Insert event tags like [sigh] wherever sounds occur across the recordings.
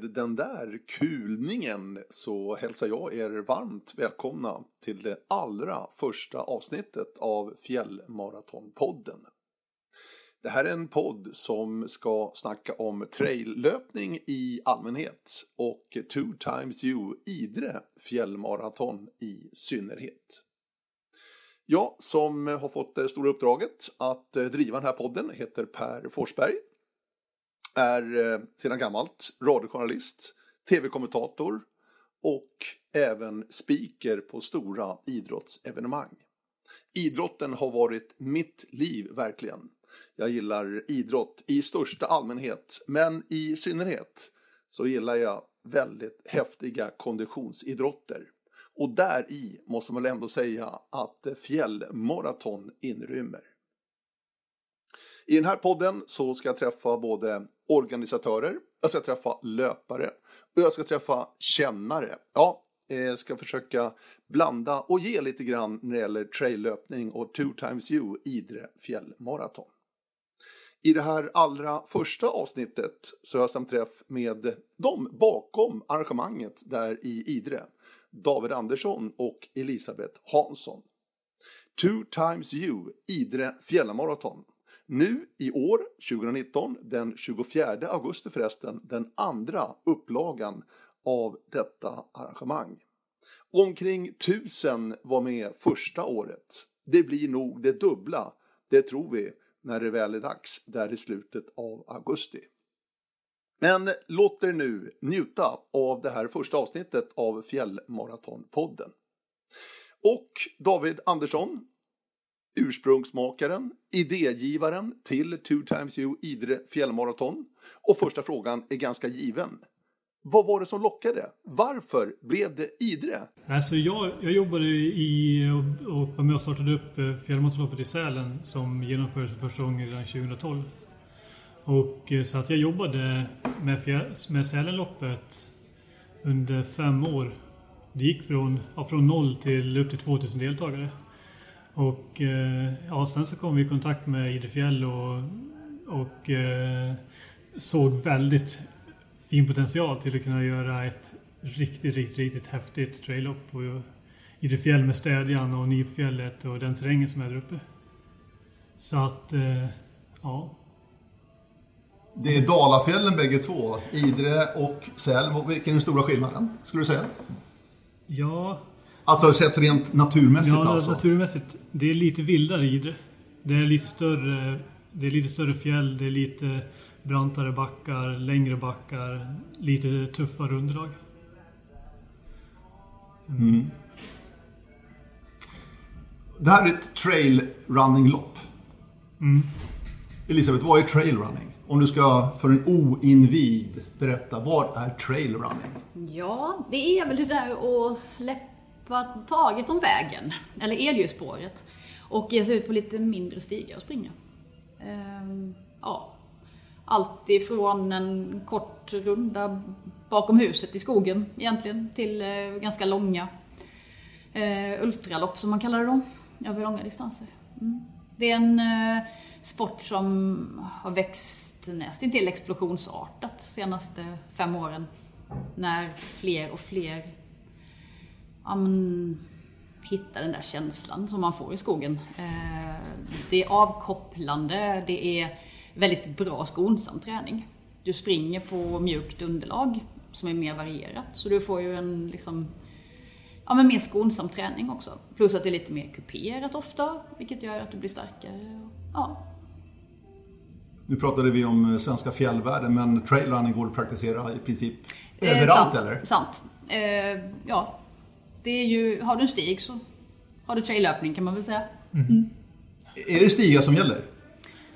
Med den där kulningen så hälsar jag er varmt välkomna till det allra första avsnittet av Fjällmaratonpodden. Det här är en podd som ska snacka om traillöpning i allmänhet och Two Times You Idre fjällmaraton i synnerhet. Jag som har fått det stora uppdraget att driva den här podden heter Per Forsberg är eh, sedan gammalt radiojournalist, tv-kommentator och även speaker på stora idrottsevenemang. Idrotten har varit mitt liv verkligen. Jag gillar idrott i största allmänhet, men i synnerhet så gillar jag väldigt häftiga konditionsidrotter. Och där i måste man väl ändå säga att fjällmaraton inrymmer. I den här podden så ska jag träffa både organisatörer, jag ska träffa löpare och jag ska träffa kännare. Ja, jag ska försöka blanda och ge lite grann när det gäller traillöpning och Two Times You Idre fjällmaraton. I det här allra första avsnittet så har jag samträff med dem bakom arrangemanget där i Idre. David Andersson och Elisabeth Hansson. Two Times You Idre fjällmaraton nu i år, 2019, den 24 augusti förresten, den andra upplagan av detta arrangemang. Omkring tusen var med första året. Det blir nog det dubbla, det tror vi, när det väl är dags där i slutet av augusti. Men låt er nu njuta av det här första avsnittet av Fjällmaratonpodden. Och David Andersson, ursprungsmakaren, idégivaren till Two Times You Idre fjällmaraton. Och första frågan är ganska given. Vad var det som lockade? Varför blev det Idre? Alltså jag, jag jobbade i och, och var med och startade upp eh, fjällmaratonloppet i Sälen som genomfördes för första gången redan 2012. Och eh, så att jag jobbade med, fjär, med Sälenloppet under fem år. Det gick från, ja, från noll till upp till 2000 deltagare. Och eh, ja, sen så kom vi i kontakt med Idefjäll och, och eh, såg väldigt fin potential till att kunna göra ett riktigt, riktigt, riktigt häftigt trail-up på Idefjäll med Städjan och Nipfjället och den terrängen som är där uppe. Så att, eh, ja. Det är Dalafjällen bägge två, Idre och Säl. Vilken är den stora skillnaden, skulle du säga? Ja, Alltså sett rent naturmässigt ja, alltså? naturmässigt. Det är lite vildare i det. Det är lite större, det är lite större fjäll, det är lite brantare backar, längre backar, lite tuffare underlag. Mm. Mm. Det här är ett trailrunning-lopp. Mm. Elisabeth, vad är trailrunning? Om du ska för en oinvigd berätta, vad är trailrunning? Ja, det är väl det där att släppa släppa taget om vägen, eller elljusspåret, och ge sig ut på lite mindre stigar och springa. Ehm, ja, allt ifrån en kort runda bakom huset i skogen egentligen, till eh, ganska långa eh, ultralopp som man kallar det då, över långa distanser. Mm. Det är en eh, sport som har växt nästintill explosionsartat de senaste fem åren. När fler och fler ja, men, hitta den där känslan som man får i skogen. Eh, det är avkopplande, det är väldigt bra skonsam träning. Du springer på mjukt underlag som är mer varierat, så du får ju en liksom, ja, men mer skonsam träning också. Plus att det är lite mer kuperat ofta, vilket gör att du blir starkare. Ja. Nu pratade vi om eh, svenska fjällvärlden, men trailrunning går att praktisera i princip överallt, sant, eller? Sant. Eh, ja, det är ju, har du en stig så har du traillöpning kan man väl säga. Mm. Mm. Är det stigar som gäller?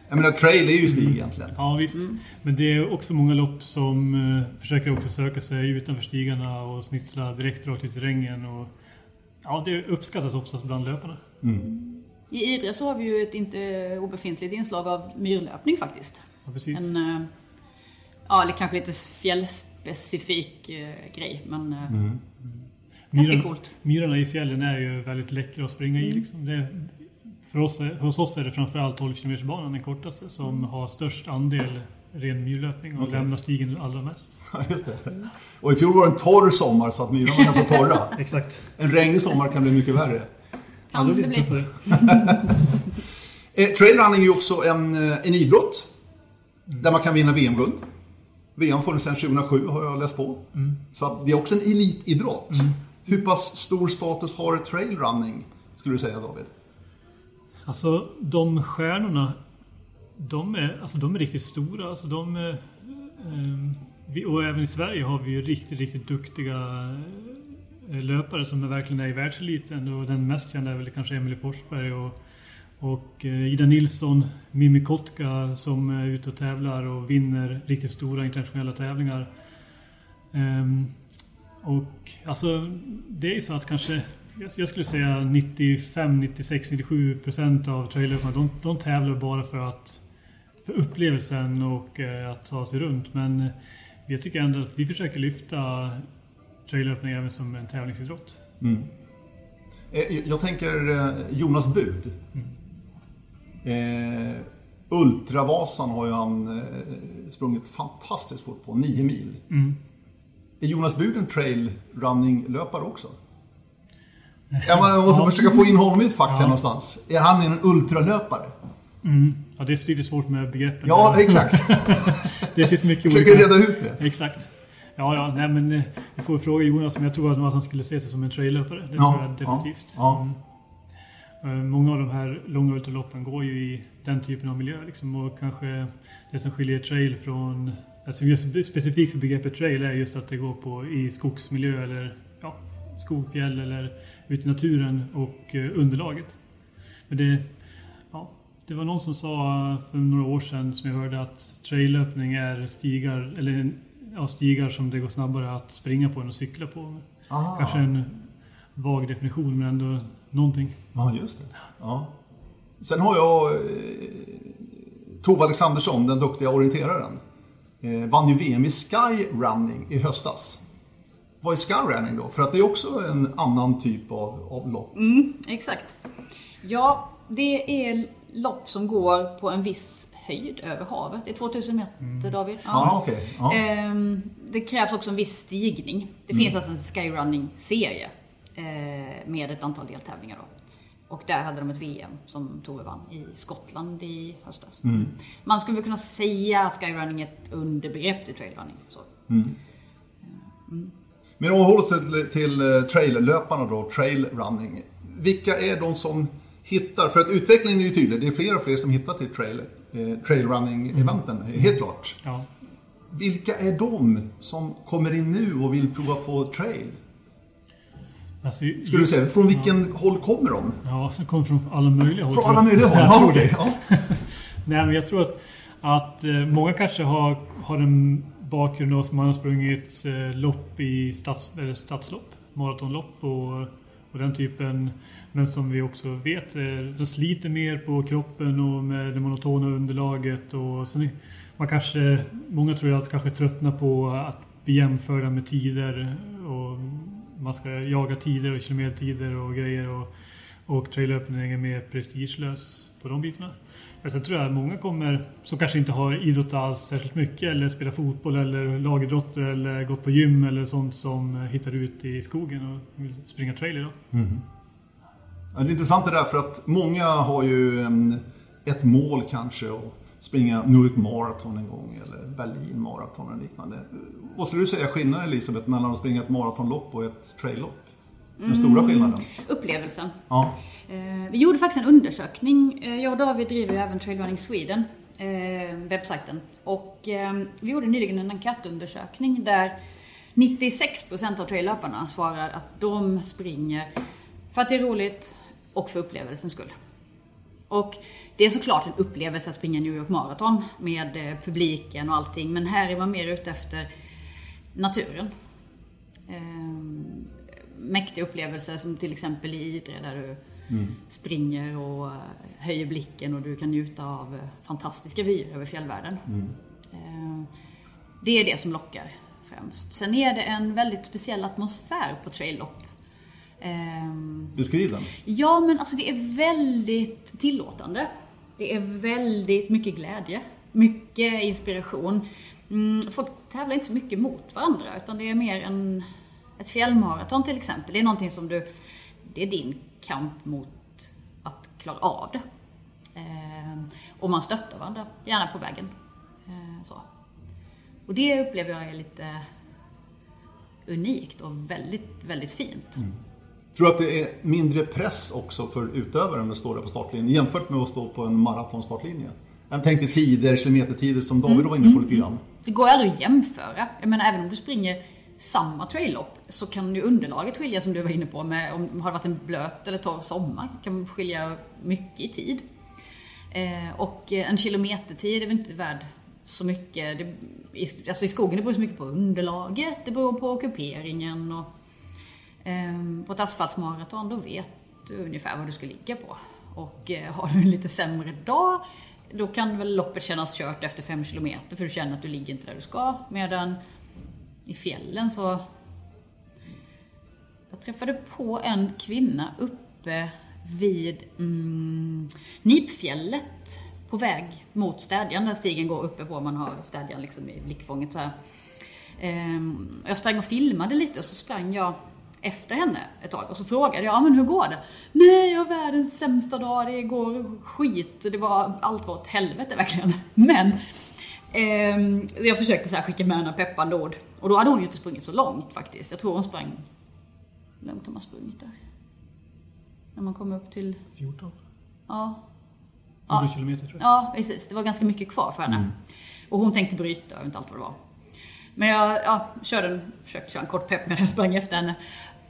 Jag menar, trail är ju stig mm. egentligen. Ja, visst. Mm. Men det är också många lopp som uh, försöker också söka sig utanför stigarna och snitsla direkt rakt ut i terrängen. Och, ja, det uppskattas oftast bland löparna. Mm. I Idre så har vi ju ett inte obefintligt inslag av myrlöpning faktiskt. Ja, precis. En, uh, ja, eller kanske lite fjällspecifik uh, grej, men mm. Ganska coolt. Myrarna i fjällen är ju väldigt läckra att springa mm. i. Liksom. Det, för oss, hos oss är det framförallt 12 km banan den kortaste som mm. har störst andel ren myrlöpning och Okej. lämna stigen allra mest. [laughs] Ja, just det. Och i fjol var det en torr sommar så att myrarna var ganska torra. [laughs] Exakt. En regnig sommar kan bli mycket värre. Blir det bli. [laughs] Eh, trailrunning är ju också en, eh, en idrott där man kan vinna VM-guld. VM funnits sedan 2007 har jag läst på. Så att det är också en elitidrott. Hur pass stor status har trailrunning, skulle du säga David? Alltså de stjärnorna, de är, alltså, de är riktigt stora. Alltså, de, är, eh, ehm, vi, och även i Sverige har vi ju riktigt, riktigt duktiga eh, löpare som är verkligen är i världseliten. Och den mest kända är väl kanske Emily Forsberg och, och eh, Ida Nilsson, Mimmi Kotka som är ute och tävlar och vinner riktigt stora internationella tävlingar. Ehm, och alltså, det är så att kanske, jag skulle säga 95, 96, 97 procent av traillöparna, de, de tävlar bara för att för upplevelsen och eh, att ta sig runt. Men eh, jag tycker ändå att vi försöker lyfta traillöpning även som en tävlingsidrott. Eh, Jag tänker Jonas Bud. Eh, Ultravasan har ju han sprungit fantastiskt fort på, 9 mil. Är Jonas Bud en trailrunning-löpare också? [laughs] Jag, måste Ja. försöka få in honom i ett fack här Ja. någonstans. Är han en ultralöpare? Mm. Ja, det är lite svårt med begreppen. Ja, exakt. [laughs] det finns mycket Försöker reda ut det. Exakt. Ja, ja, nej men eh, vi får fråga Jonas, men jag tror att han skulle se sig som en traillöpare. Det Ja, tror jag definitivt. ja, Mm. Eh, Många av de här långa ultraloppen går ju i den typen av miljö liksom, och kanske det som skiljer trail från, alltså just specifikt för begreppet trail är just att det går på i skogsmiljö eller ja, skog, fjäll eller ute i naturen och eh, underlaget. Men det, ja, det var någon som sa för några år sedan som jag hörde att traillöpning är stigar, eller ja, stigar som det går snabbare att springa på än att cykla på. Aha. Kanske en vag definition men ändå någonting. Ja, just det. Ja. Sen har jag eh, Tove Alexandersson, den duktiga orienteraren. Eh, vann ju VM i skyrunning i höstas. Vad är skyrunning då? För att det är också en annan typ av, av lopp. Exakt. Ja, det är lopp som går på en viss höjd över havet. Det är 2000 meter David. Ja, okej. Ja. Ehm, det krävs också en viss stigning. Det finns alltså en skyrunning-serie eh, med ett antal deltävlingar då. Och där hade de ett VM som Tove vann i Skottland i höstas. Man skulle väl kunna säga att skyrunning är ett underbegrepp till trailrunning. Så. Men om vi håller oss till, till eh, traillöparna då, trailrunning. Vilka är de som hittar, för att utvecklingen är ju tydlig, det är fler och fler som hittar till trail, eh, trailrunning-eventen, helt klart. Ja. Vilka är de som kommer in nu och vill prova på trail? Alltså, Skulle du säga, från vilken håll kommer de? Ja, det kommer från alla möjliga håll. Från alla möjliga håll? [laughs] Ja, okej. [laughs] Ja. Nej, men jag tror att, att eh, många kanske har, har en bakgrund av att man har sprungit eh, lopp i stads, eller stadslopp, maratonlopp och, och den typen. Men som vi också vet, eh, de sliter mer på kroppen och med det monotona underlaget. Och sen, man kanske, många tror att kanske tröttnar på att bli jämförda med tider. Man ska jaga tider och kilometertider och grejer. Och, och trailöppning är mer prestigelös på de bitarna. Men sen tror jag att många kommer, som kanske inte har idrott alls särskilt mycket eller spelar fotboll eller lagidrott eller gått på gym eller sånt som hittar ut i skogen och vill springa trail idag. Mhm. Ja, det är intressant det där för att många har ju en, ett mål kanske och springa New York Marathon en gång eller Berlin Marathon eller liknande. Vad skulle du säga skillnaden Elisabeth mellan att springa ett maratonlopp och ett traillopp? Den stora skillnaden? Upplevelsen. Ja. Eh, vi gjorde faktiskt en undersökning. Eh, jag och David driver ju även Trailrunning Sweden, eh, webbsajten. Och vi gjorde nyligen en enkätundersökning där 96% av traillöparna svarar att de springer för att det är roligt och för upplevelsens skull. Och det är såklart en upplevelse att springa New York Marathon med eh, publiken och allting. Men här är man mer ute efter naturen. Ehm, mäktiga upplevelser som till exempel i Idre där du springer och eh, höjer blicken och du kan njuta av eh, fantastiska vyer över fjällvärlden. Ehm, det är det som lockar främst. Sen är det en väldigt speciell atmosfär på traillopp. Ehm, Beskriv den. Ja, men alltså det är väldigt tillåtande. Det är väldigt mycket glädje. mycket inspiration. Mm, folk tävlar inte så mycket mot varandra utan det är mer en, ett fjällmaraton till exempel. Det är någonting som du, det är din kamp mot att klara av det. Eh, och man stöttar varandra, gärna på vägen. Eh, så. Och det upplever jag är lite unikt och väldigt, väldigt fint. Mm. Tror du att det är mindre press också för utövaren att stå där på startlinjen jämfört med att stå på en maratonstartlinje? Jag tänkte tider, kilometertider som David var inne på mm, lite grann. Mm. Det går aldrig att jämföra. Jag menar även om du springer samma traillopp så kan ju underlaget skilja som du var inne på med om det har varit en blöt eller torr sommar. kan skilja mycket i tid. Eh, och en kilometertid är väl inte värd så mycket. Det, i, alltså i skogen det beror så mycket på underlaget, det beror på kuperingen och eh, Ehm, på ett asfaltsmaraton då vet du ungefär vad du ska ligga på. Och eh, har du en lite sämre dag då kan väl loppet kännas kört efter fem kilometer för du känner att du ligger inte där du ska. Medan i fjällen så... Jag träffade på en kvinna uppe vid mm, Nipfjället på väg mot Städjan, där stigen går uppe på, man har Städjan liksom i blickfånget så här. Ehm, jag sprang och filmade lite och så sprang jag efter henne ett tag och så frågade jag, ja men hur går det? Nej, jag har världens sämsta dag, det går skit, det var, allt var åt helvete verkligen. [laughs] Men eh, jag försökte så här skicka med några peppande ord. Och då hade hon ju inte sprungit så långt faktiskt. Jag tror hon sprang, hur långt har man sprungit där? När man kom upp till... 14? Ja. 14 ja. kilometer tror jag. Ja, precis. Det var ganska mycket kvar för henne. Mm. Och hon tänkte bryta, jag vet inte allt vad det var. Men jag ja, körde en, försökte köra en kort pepp när jag sprang efter henne.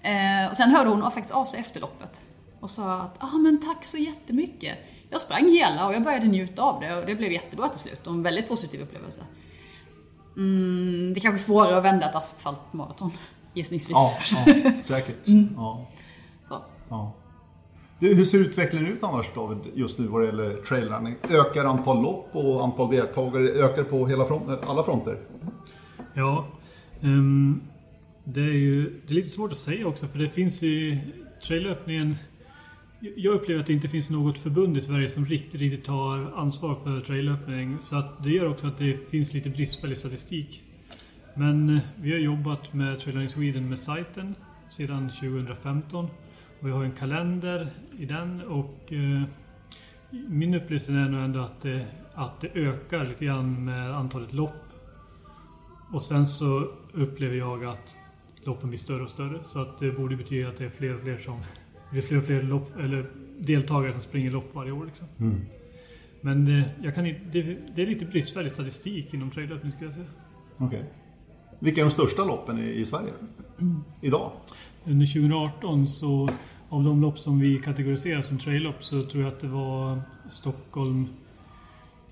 Eh, och sen hörde hon faktiskt av sig efter loppet och sa att ah, men tack så jättemycket. Jag sprang hela och jag började njuta av det och det blev jättebra till slut och en väldigt positiv upplevelse. Mm, det är kanske är svårare att vända ett asfaltmaraton, gissningsvis. Ja, ja [laughs] säkert. Mm. Ja. Så. Ja. Du, hur ser utvecklingen ut annars David, just nu vad det gäller trailrunning? Ökar antal lopp och antal deltagare? Ökar på hela front, alla fronter? Ja, um, det är ju det är lite svårt att säga också för det finns i trailöppningen jag upplever att det inte finns något förbund i Sverige som riktigt, riktigt tar ansvar för trailöppning. Så att det gör också att det finns lite bristfällig statistik. Men eh, vi har jobbat med Trailrunning Sweden med sajten sedan 2015. Och vi har en kalender i den och eh, min upplevelse är nog ändå att det, att det ökar lite grann med antalet lopp. Och sen så upplever jag att loppen blir större och större. Så att det borde betyda att det är fler och fler som det är fler och fler lopp, eller deltagare som springer lopp varje år. Liksom. Mm. Men det, jag kan det, det, är lite bristfällig statistik inom traillöpning skulle jag säga. Okay. Vilka är de största loppen i, i Sverige? [clears throat] Idag? Under 2018 så av de lopp som vi kategoriserar som traillopp så tror jag att det var Stockholm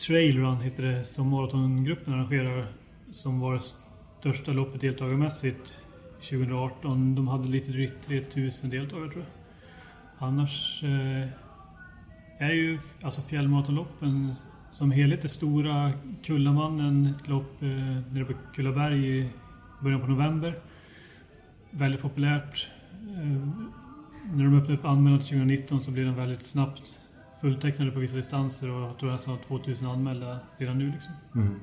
Trailrun heter det som maratongruppen arrangerar som var det största loppet deltagarmässigt 2018. De hade lite drygt 3000 deltagare tror jag. Annars eh, är ju alltså fjällmaratonloppen som helhet det stora Kullamannen, ett lopp eh, nere på Kullaberg i början på november. Väldigt populärt. Eh, när de öppnade upp anmälan till 2019 så blev den väldigt snabbt fulltecknade på vissa distanser och jag tror jag sa 2000 anmälda redan nu liksom. Mm.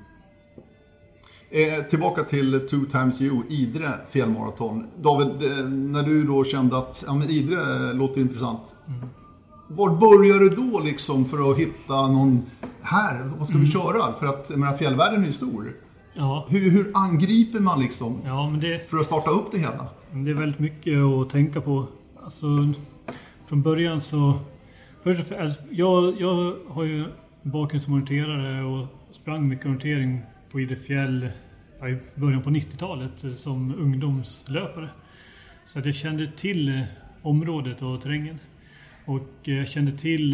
Eh, tillbaka till Two Times You, Idre fjällmaraton. David, eh, när du då kände att ja, men Idre låter intressant. Mm. Var började du då liksom för att hitta någon, här, vad ska mm. vi köra? För att menar, fjällvärlden är ju stor. Ja. Hur, hur angriper man liksom ja, det, för att starta upp det hela? Det är väldigt mycket att tänka på. Alltså, från början så... Först, jag, jag har ju bakgrund som orienterare och sprang mycket orientering på Idre fjäll i början på 90-talet eh, som ungdomslöpare. Så att jag kände till eh, området och terrängen. Och eh, jag kände till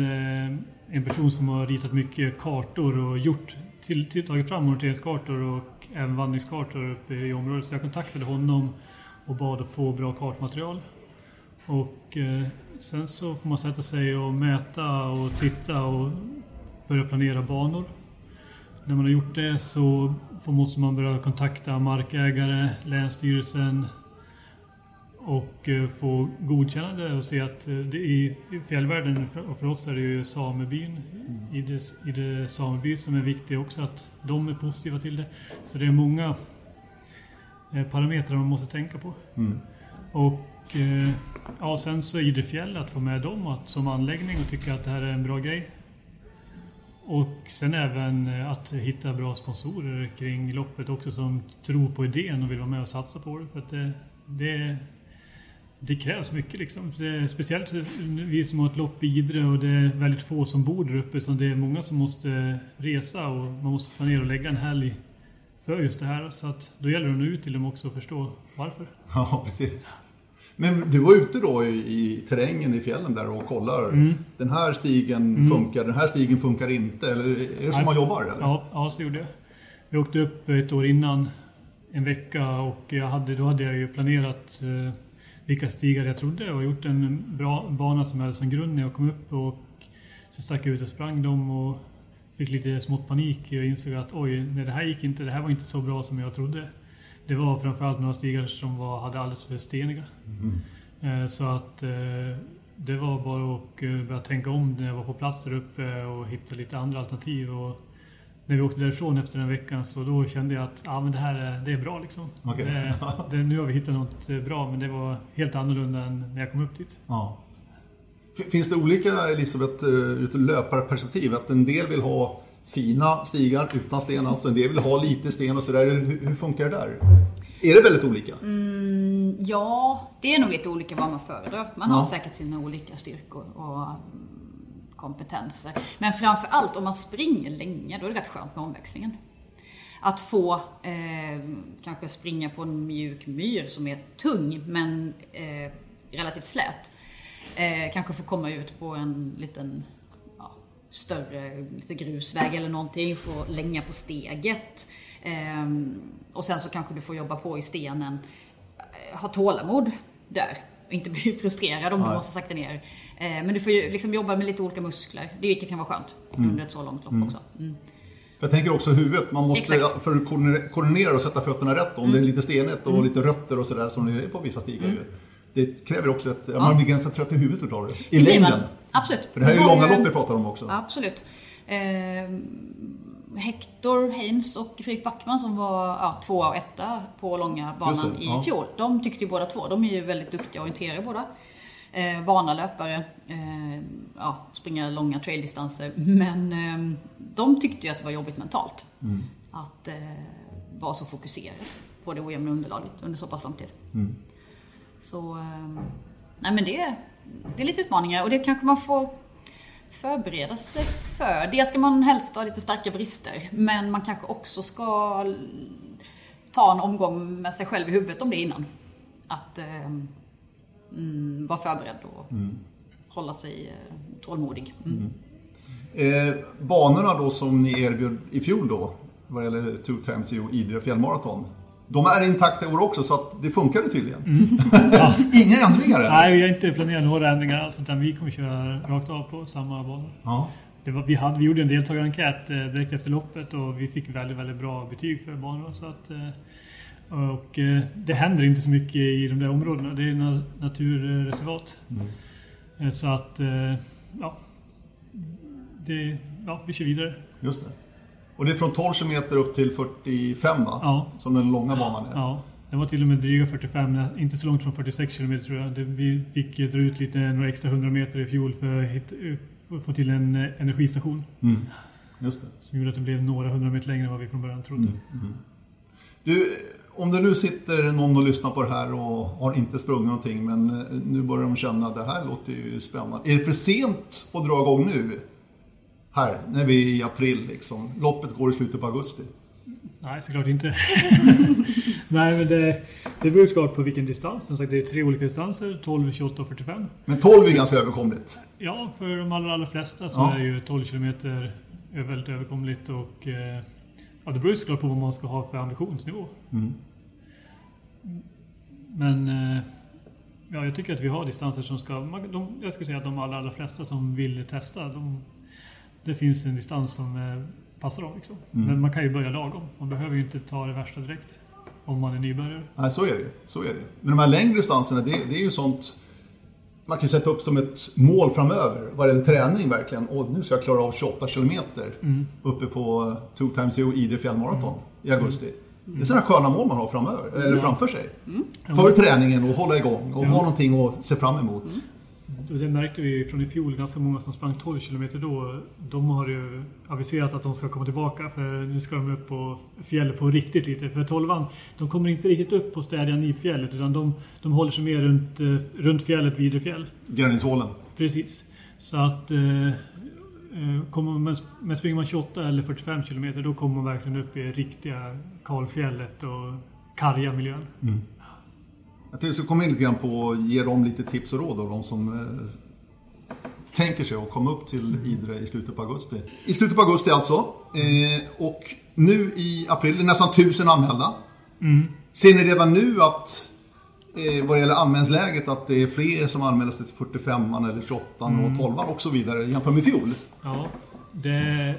en person som har ritat mycket kartor och gjort, till, till, tagit fram orienteringskartor och även vandringskartor uppe i området. Så jag kontaktade honom och bad att få bra kartmaterial. Och sen så får man sätta sig och mäta och titta och börja planera banor. När man har gjort det så måste man börja kontakta markägare, Länsstyrelsen och eh, få godkännande och se att eh, det i i fjällvärlden, och för oss är det ju samebyn i, det, i det sameby som är viktig också, att de är positiva till det. Så det är många eh, parametrar man måste tänka på. Mm. Och ja, sen så Idre fjäll, att få med dem att, som anläggning och tycka att det här är en bra grej. Och sen även eh, att hitta bra sponsorer kring loppet också som tror på idén och vill vara med och satsa på det. För att det, det, det krävs mycket liksom. Det speciellt vi som har ett lopp i Idre och det är väldigt få som bor där uppe. Så det är många som måste resa och man måste planera och lägga en helg för just det här. Så att då gäller det att nå ut till dem också och förstå varför. [laughs] Ja, precis. Men du var ute då i, i terrängen i fjällen där och kollar. Mm. Den här stigen funkar, den här stigen funkar inte. Eller är det så man jobbar? Eller? Ja, ja, så gjorde jag. Vi åkte upp ett år innan, en vecka, och jag hade, då hade jag ju planerat eh, vilka stigar jag trodde och gjort en bra bana som jag hade som grund när jag kom upp. Och så stack jag ut och sprang dem och fick lite smått panik och insåg att oj, nej, det här gick inte. Det här var inte så bra som jag trodde. Det var framförallt några stigar som var, hade alldeles för steniga. Eh, Så att eh, det var bara att eh, börja tänka om när jag var på plats där uppe och hitta lite andra alternativ. Och när vi åkte därifrån efter den veckan så då kände jag att ah, men det här är, det är bra liksom. Okej. Det, det, nu har vi hittat något bra men det var helt annorlunda än när jag kom upp dit. Ja. Finns det olika, Elisabeth, ur ett löparperspektiv? Att en del vill ha fina stigar utan sten, alltså en del vill ha lite sten och sådär. Hur, hur funkar det där? Är det väldigt olika? Mm, ja, det är nog lite olika vad man föredrar. Man Ja. har säkert sina olika styrkor och mm, kompetenser. Men framför allt om man springer länge, då är det rätt skönt med omväxlingen. Att få eh, kanske springa på en mjuk myr som är tung men eh, relativt slät. Eh, kanske få komma ut på en liten större lite grusväg eller någonting, få länga på steget. Ehm, och sen så kanske du får jobba på i stenen. Eh, Ha tålamod där. Och inte [laughs] bli frustrerad om du måste sakta ner. Eh, men du får ju liksom jobba med lite olika muskler. Det vilket kan vara skönt under ett så långt lopp också. Mm. Jag tänker också huvudet. Man måste, Exakt. för att koordinera- och sätta fötterna rätt, om det är lite stenigt och lite rötter och sådär som det är på vissa stigar ju. Det kräver också att man blir ganska trött i huvudet utav det. I Det längden. Absolut. För det här är ju långa lopp vi pratar om också. Absolut. Eh, Hector Haynes och Fredrik Backman som var ja, tvåa och etta på långa banan det, i ja. fjol. De tyckte ju båda två. De är ju väldigt duktiga orienterare båda. Eh, vana löpare. Eh, ja, springa långa traildistanser. Men eh, de tyckte ju att det var jobbigt mentalt. Mm. Att eh, vara så fokuserad på det ojämna underlaget under så pass lång tid. Mm. Så, eh, nej men det, det är lite utmaningar och det kanske man får förbereda sig för. Dels ska man helst ha lite starka brister, men man kanske också ska ta en omgång med sig själv i huvudet om det innan. Att eh, mm, vara förberedd och hålla sig eh, tålmodig. Mm. Eh, banorna då som ni erbjöd i fjol då, vad gäller Two Times Idre fjällmaraton. De är intakta i år också, så att det funkade tydligen. [laughs] Ja. Inga ändringar än? Nej, vi har inte planerat några ändringar alls utan vi kommer köra rakt av på samma bana. Ja. Var, vi, hade, vi gjorde en deltagarenkät eh, direkt efter loppet och vi fick väldigt, väldigt bra betyg för banorna. Så att, eh, och eh, det händer inte så mycket i de där områdena. Det är na, naturreservat. Eh, Så att, ja. Det, ja, vi kör vidare. Just det. Och det är från 12 km upp till 45 va? Ja. Som den långa banan är. Ja, det var till och med dryga 45, nä- inte så långt från 46 km tror jag. Vi fick dra ut lite, några extra 100 meter i fjol för att få till en eh, energistation. Mm. Just det. Som gjorde att det blev några hundra meter längre än vad vi från början trodde. Du, om det nu sitter någon och lyssnar på det här och har inte sprungit någonting men eh, nu börjar de känna att det här låter ju spännande. Är det för sent att dra igång nu? Här, när vi är i april liksom. Loppet går i slutet på augusti. Nej, såklart inte. [laughs] Nej, men det, det beror såklart på vilken distans. Som sagt, det är tre olika distanser. 12, 28 och 45. Men 12 är ganska överkomligt. Ja, för de allra, allra flesta så Ja. är ju 12 kilometer är väldigt överkomligt och eh, ja, det beror såklart på vad man ska ha för ambitionsnivå. Mm. Men eh, ja, jag tycker att vi har distanser som ska... De, jag skulle säga att de allra, allra flesta som vill testa, de, det finns en distans som eh, passar dem. Liksom. Mm. Men man kan ju börja lagom. Man behöver ju inte ta det värsta direkt. om man är nybörjare. Nej, så är det så är det. Men de här längre distanserna, det, det är ju sånt man kan sätta upp som ett mål framöver vad gäller träning verkligen. Och nu ska jag klara av 28 kilometer Mm. uppe på 2 times Zero Idre fjällmaraton i augusti. Det är sådana sköna mål man har framöver, eller framför sig. För träningen och hålla igång och ha någonting att se fram emot. Och det märkte vi från i fjol, ganska många som sprang 12 kilometer då. De har ju aviserat att de ska komma tillbaka för nu ska de upp på fjället på riktigt lite. För 12 de kommer inte riktigt upp på Städja Nipfjället utan de, de håller sig mer runt, eh, runt fjället, Vidrefjäll. Gränisålen. Precis. Så att eh, eh, kommer man, men springer man 28 eller 45 kilometer då kommer man verkligen upp i riktiga kalfjället och karga miljön. Jag tänkte vi ska komma in lite grann på och ge dem lite tips och råd av de som eh, tänker sig att komma upp till Idre i slutet på augusti. I slutet på augusti alltså. Eh, och nu i april är det nästan tusen anmälda. Ser ni redan nu att eh, vad det gäller anmälningsläget att det är fler som anmäler sig till 45 eller 28 och 12 och så vidare jämfört med fjol? Ja, det,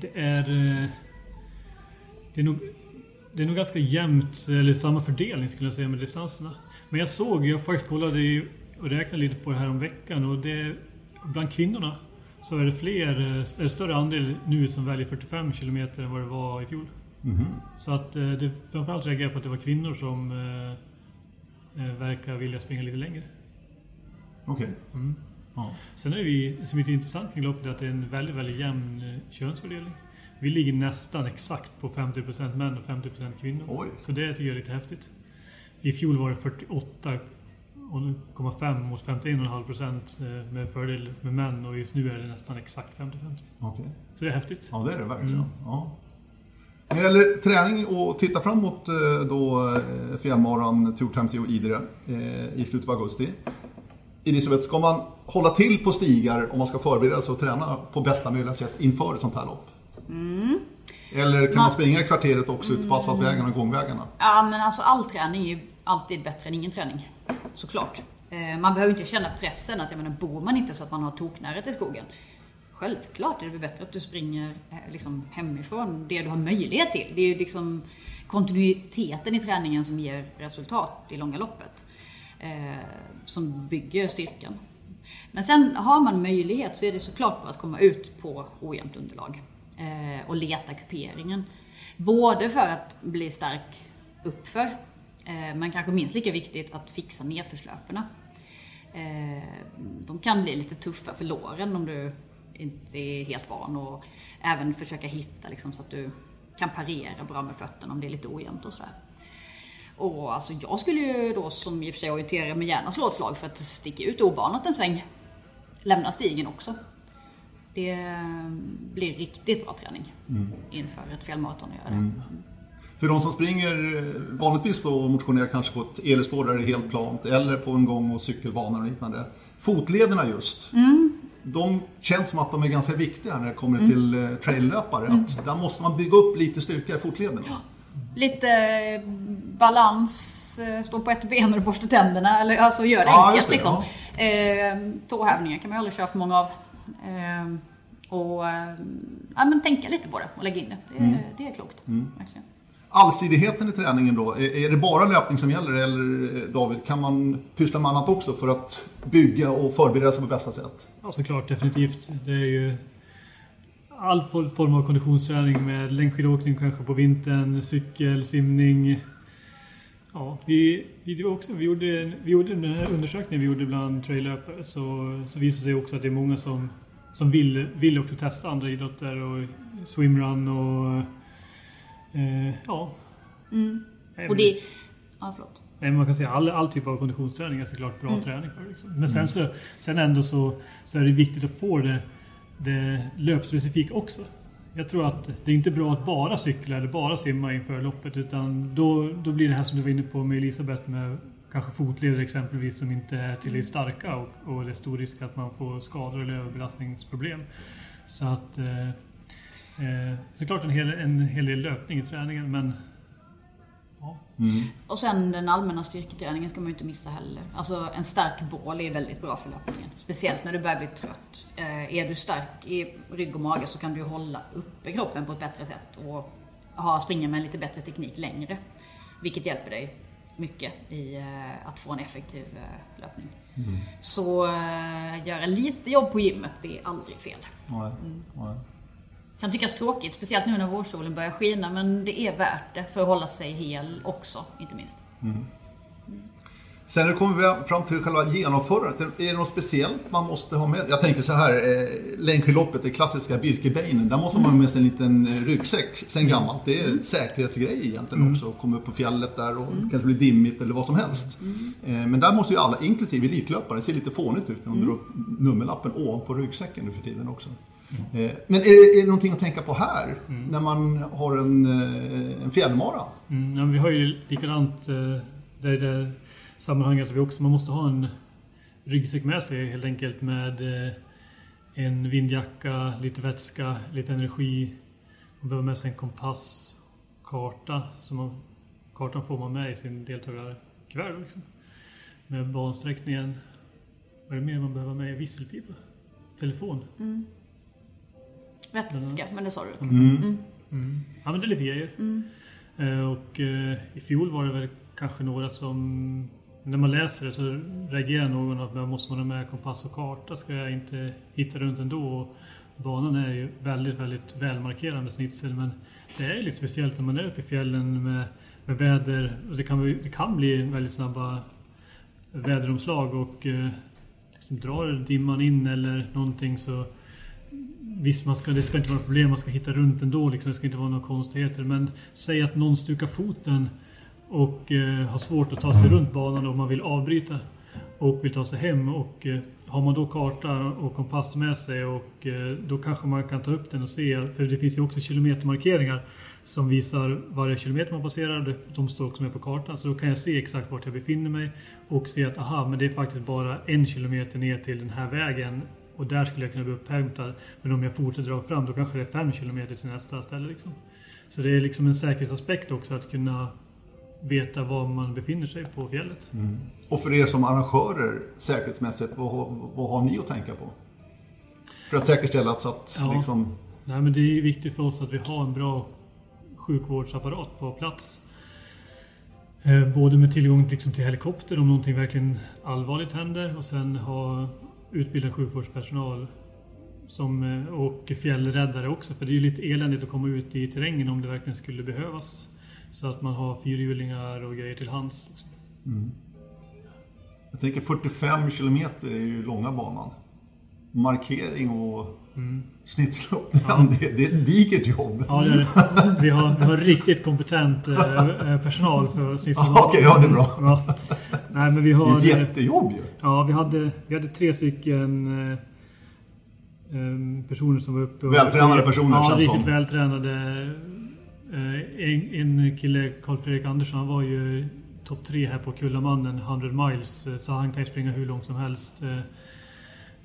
det är... eh, Det är nog, det är nog ganska jämnt, eller samma fördelning skulle jag säga med distanserna. Men jag såg, jag faktiskt kollade och räknade lite på det här om veckan och det, bland kvinnorna så är det fler, är det större andel nu som väljer 45 kilometer än vad det var i fjol. Så att eh, det, framförallt reagerar jag på att det var kvinnor som eh, eh, verkar vilja springa lite längre. Okej. Ja. Sen är vi, som är intressant kring loppet, att det är en väldigt, väldigt jämn eh, könsfördelning. Vi ligger nästan exakt på 50% män och 50% kvinnor. Oj. Så det tycker jag är lite häftigt. I fjol var det 48,5 mot 51,5% eh, med fördel med män och just nu är det nästan exakt 50-50. Okej. Så det är häftigt. Ja, det är det verkligen. Ja. När det gäller träning och titta framåt eh, då eh, fjällmaran Tour Times Zero Idre i slutet på augusti. Elisabeth, ska man hålla till på stigar om man ska förbereda sig och träna på bästa möjliga sätt inför ett sånt här lopp? Eller kan man springa i kvarteret också ut på asfaltvägarna och gångvägarna? Ja, men alltså all träning är ju alltid bättre än ingen träning. Såklart. Eh, Man behöver inte känna pressen att, jag menar, bor man inte så att man har toknära till skogen. Självklart är det väl bättre att du springer eh, liksom hemifrån det du har möjlighet till. Det är ju liksom kontinuiteten i träningen som ger resultat i långa loppet. Eh, som bygger styrkan. Men sen har man möjlighet så är det såklart bra att komma ut på ojämnt underlag eh, och leta kuperingen. Både för att bli stark uppför, eh, men kanske minst lika viktigt att fixa nedförslöperna. Eh, de kan bli lite tuffa för låren om du inte är helt van och även försöka hitta liksom, så att du kan parera bra med fötterna om det är lite ojämnt och sådär. Och alltså jag skulle ju då som i och för sig orienterare mig gärna slå ett slag för att sticka ut obanat en sväng. Lämna stigen också. Det blir riktigt bra träning inför ett fjällmaraton att göra det. För de som springer eh, vanligtvis och motionerar kanske på ett elspår där det är helt plant eller på en gång och cykelbana och liknande. Fotlederna just. De känns som att de är ganska viktiga när det kommer till eh, traillöpare. Att där måste man bygga upp lite styrka i fotlederna. Lite eh, balans, stå på ett ben och borsta tänderna. Eller alltså gör det Ja, enkelt det, liksom. Eh, tåhävningar kan man ju aldrig köra för många av. Eh, och ja, men tänka lite på det och lägga in det. Det, Mm. det är klokt. Verkligen. Allsidigheten i träningen då, är, det bara löpning som gäller eller eh, David, kan man pyssla med annat också för att bygga och förbereda sig på bästa sätt? Ja, såklart. Definitivt. Det är ju all for- form av konditionsträning med längdskidåkning kanske på vintern, cykel, simning. Ja, vi, vi, också, vi, gjorde, vi gjorde den här undersökningen vi gjorde bland traillöpare så, så visade det sig också att det är många som, som vill, vill också testa andra idrotter och swimrun och eh, ja. Nej, Och det... Ja, förlåt. Nej, man kan säga all, all typ av konditionsträning är såklart bra träning för. Liksom. Men sen, så, sen ändå så, så är det viktigt att få det, det löpspecifika också. Jag tror att det är inte bra att bara cykla eller bara simma inför loppet utan då, då blir det här som du var inne på med Elisabeth med kanske fotleder exempelvis som inte är tillräckligt starka och, och det är stor risk att man får skador eller överbelastningsproblem. Så att eh, eh, såklart en hel, en hel del löpning i träningen men ja, Och sen den allmänna styrketräningen ska man ju inte missa heller. Alltså en stark bål är väldigt bra för löpningen. Speciellt när du börjar bli trött. Eh, är du stark i rygg och mage så kan du hålla uppe kroppen på ett bättre sätt och ha, springa med en lite bättre teknik längre. Vilket hjälper dig mycket i eh, att få en effektiv eh, löpning. Mm. Så eh, göra lite jobb på gymmet, det är aldrig fel. Nej, nej. Kan tyckas tråkigt, speciellt nu när vårsolen börjar skina, men det är värt det för att hålla sig hel också, inte minst. Mm. Sen när det kommer fram till själva genomförandet, är det något speciellt man måste ha med? Jag tänker så här, eh, Längdskidloppet, det klassiska Birkebeinen, där måste man ha med sig en liten eh, ryggsäck sen gammalt. Det är en säkerhetsgrej egentligen mm. också, komma upp på fjället där och mm. kanske blir dimmigt eller vad som helst. Mm. Eh, men där måste ju alla, inklusive elitlöpare, det ser lite fånigt ut när de drar upp nummerlappen ovanpå ryggsäcken nu för tiden också. Eh, men är det, är det någonting att tänka på här, mm. när man har en, eh, en fjällmara? Mm, ja, vi har ju likadant, det, det sammanhanget att vi också man måste ha en ryggsäck med sig helt enkelt med eh, en vindjacka, lite vätska, lite energi. Man behöver med sig en kompass, karta. Så man, kartan får man med i sin deltagarkuvert liksom. Med bansträckningen. Vad är det mer man behöver med? Visselpipa? Telefon? Mm. Vätska, men det sa du. Mm. Mm. mm. Ja men det är lite grejer. Mm. Eh, och eh, i fjol var det väl kanske några som när man läser det så reagerar någon att man måste man ha med kompass och karta ska jag inte hitta runt ändå. Och banan är ju väldigt, väldigt välmarkerad med snitsel men det är lite speciellt när man är uppe i fjällen med, med väder. Och det, kan, det kan bli väldigt snabba väderomslag och eh, liksom drar dimman in eller någonting så Visst, man ska, det ska inte vara problem, man ska hitta runt ändå, liksom, det ska inte vara några konstigheter. Men säg att någon stukar foten och eh, har svårt att ta sig runt banan om man vill avbryta och vill ta sig hem. Och eh, har man då karta och kompass med sig och eh, då kanske man kan ta upp den och se, för det finns ju också kilometermarkeringar som visar varje kilometer man passerar. De står också med på kartan så då kan jag se exakt vart jag befinner mig och se att aha, men det är faktiskt bara en kilometer ner till den här vägen och där skulle jag kunna bli upphämtad. Men om jag fortsätter dra fram då kanske det är fem kilometer till nästa ställe. Liksom. Så det är liksom en säkerhetsaspekt också att kunna veta var man befinner sig på fjället. Mm. Och för er som arrangörer säkerhetsmässigt, vad, vad har ni att tänka på? För att säkerställa så att ja. liksom... Nej, men det är viktigt för oss att vi har en bra sjukvårdsapparat på plats. Eh, både med tillgång liksom till helikopter om någonting verkligen allvarligt händer och sen ha utbildad sjukvårdspersonal som, eh, och fjällräddare också. För det är ju lite eländigt att komma ut i terrängen om det verkligen skulle behövas. Så att man har fyrhjulingar och grejer till hands. Liksom. Mm. Jag tänker 45 kilometer är ju långa banan. Markering och mm. snittslopp, ja. [laughs] det, det är ett digert jobb. Ja, det är det. Vi, har, vi har riktigt kompetent eh, personal för snittslopp. [laughs] Okej, okay, ja det är bra. Ja. Nej, men vi har, det är ett jättejobb ju. Ja, vi hade, vi hade tre stycken eh, eh personer som var uppe. Och, vältränade personer ja, känns riktigt som. vältränade Eh, en, en kille, Karl-Fredrik Andersson, han var ju topp tre här på Kullamannen, 100 miles, eh, så han kan ju springa hur långt som helst.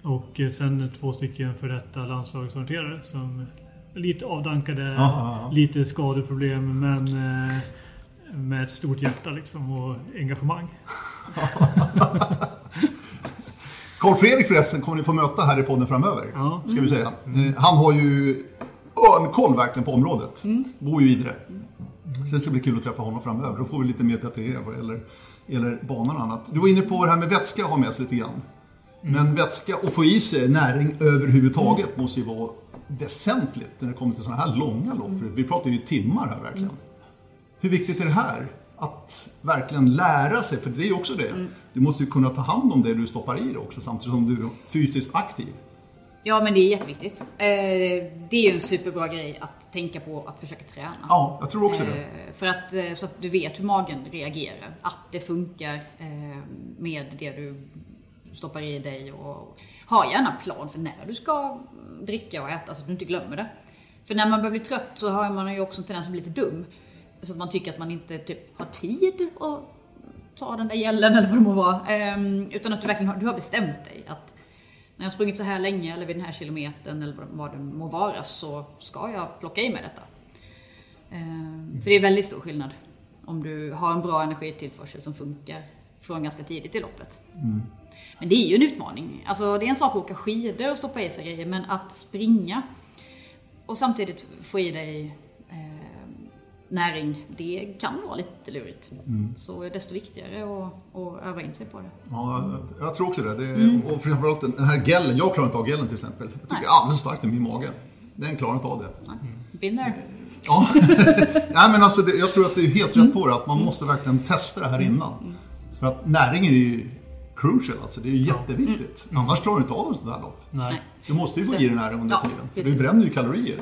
Och sen två stycken för detta landslagsorienterare som lite avdankade, aha, lite skadeproblem men med ett stort hjärta liksom och engagemang. [laughs] Karl Fredrik förresten kommer ni få möta här i podden framöver. Ja. Ska vi säga. Mm. Han har ju örnkoll verkligen på området. Mm. Bor ju i Idre. Så det ska bli kul att träffa honom framöver. Då får vi lite mer detaljer vad det gäller, gäller banan och annat. Du var inne på det här med vätska att ha med sig lite grann. Mm. Men vätska och få i sig näring överhuvudtaget mm. måste ju vara väsentligt när det kommer till sådana här långa lopp. Vi pratar ju timmar här verkligen. Hur viktigt är det här? Att verkligen lära sig, för det är ju också det. Mm. Du måste ju kunna ta hand om det du stoppar i dig också samtidigt som du är fysiskt aktiv. Ja, men det är jätteviktigt. Eh, det är ju en superbra grej att tänka på att försöka träna. Ja, jag tror också det. Eh, för att, eh, så att du vet hur magen reagerar. Att det funkar med det du stoppar i dig och ha gärna plan för när du ska dricka och äta så att du inte glömmer det. För när man börjar bli trött så har man ju också en tendens att bli lite dum. Så att man tycker att man inte typ har tid att ta den där gällen eller vad det må vara. Utan att du verkligen har, du har bestämt dig att när jag har sprungit så här länge eller vid den här kilometern eller vad det må vara så ska jag plocka i mig detta. Mm. För det är väldigt stor skillnad om du har en bra energitillförsel som funkar från ganska tidigt i loppet. Mm. Men det är ju en utmaning. Alltså det är en sak att åka skidor och stoppa i sig grejer, men att springa och samtidigt få i dig näring, det kan vara lite lurigt. Så är det desto viktigare att, att öva in sig på det. Ja, jag, jag tror också det. det är, Och framförallt den här gellen. Jag klarar inte av gellen till exempel. Jag tycker Nej. alldeles starkt i min mage. Den klarar inte av det. Been there. Ja. [laughs] Nej, men alltså, det, jag tror att det är helt rätt på det. Att man måste verkligen testa det här innan. För att näringen är ju crucial. Alltså, det är ju jätteviktigt. Annars klarar du inte av ett sånt här lopp. Nej. Du måste ju gå Så- i den här under Ja, tiden. För du bränner ju kalorier.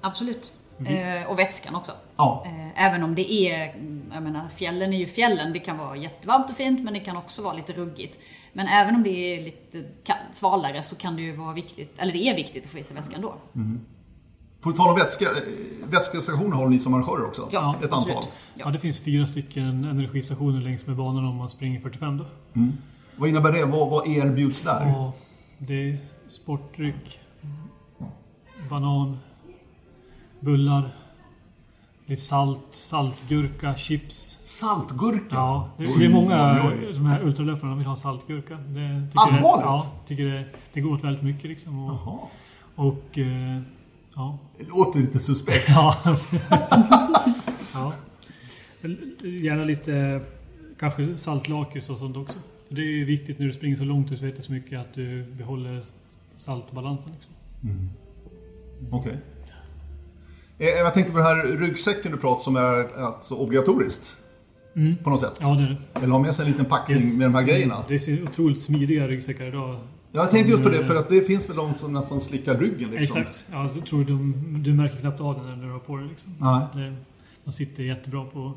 Absolut. Eh, och vätskan också. Ja. Eh, även om det är, mm, jag menar fjällen är ju fjällen. Det kan vara jättevarmt och fint men det kan också vara lite ruggigt. Men även om det är lite svalare så kan det ju vara viktigt, eller det är viktigt att få i sig vätska ändå. På tal om vätska, eh, vätskestationer har ni som arrangörer också? Ja, Ett absolut. antal. Ja, det finns fyra stycken energistationer längs med banan om man springer 45 då. Vad innebär det? Vad, vad erbjuds där? Ja, det är sportdryck, banan, bullar, lite salt, saltgurka, chips. Saltgurka? Ja, det, det är många oj, de här ultralöparna vill ha saltgurka. Det, tycker Allvarligt? Det, ja, tycker det, det går åt väldigt mycket liksom. Och, Jaha. och eh, ja. Det låter lite suspekt. [laughs] Ja. [laughs] ja. Gärna lite kanske saltlakrits och sånt också. För det är ju viktigt när du springer så långt och så mycket att du behåller saltbalansen. Liksom. Okej. Eh, Jag tänkte på den här ryggsäcken du pratade om som är alltså obligatoriskt. På något sätt. Ja, det är det. Eller ha med sig en liten packning Yes. med de här grejerna. Det ser otroligt smidiga ryggsäckar idag. Jag tänkte just på det, för att det finns väl de som nästan slickar ryggen liksom. Exakt. Ja, jag tror de, du märker knappt av den när du har på dig. Liksom. Nej. De sitter jättebra på...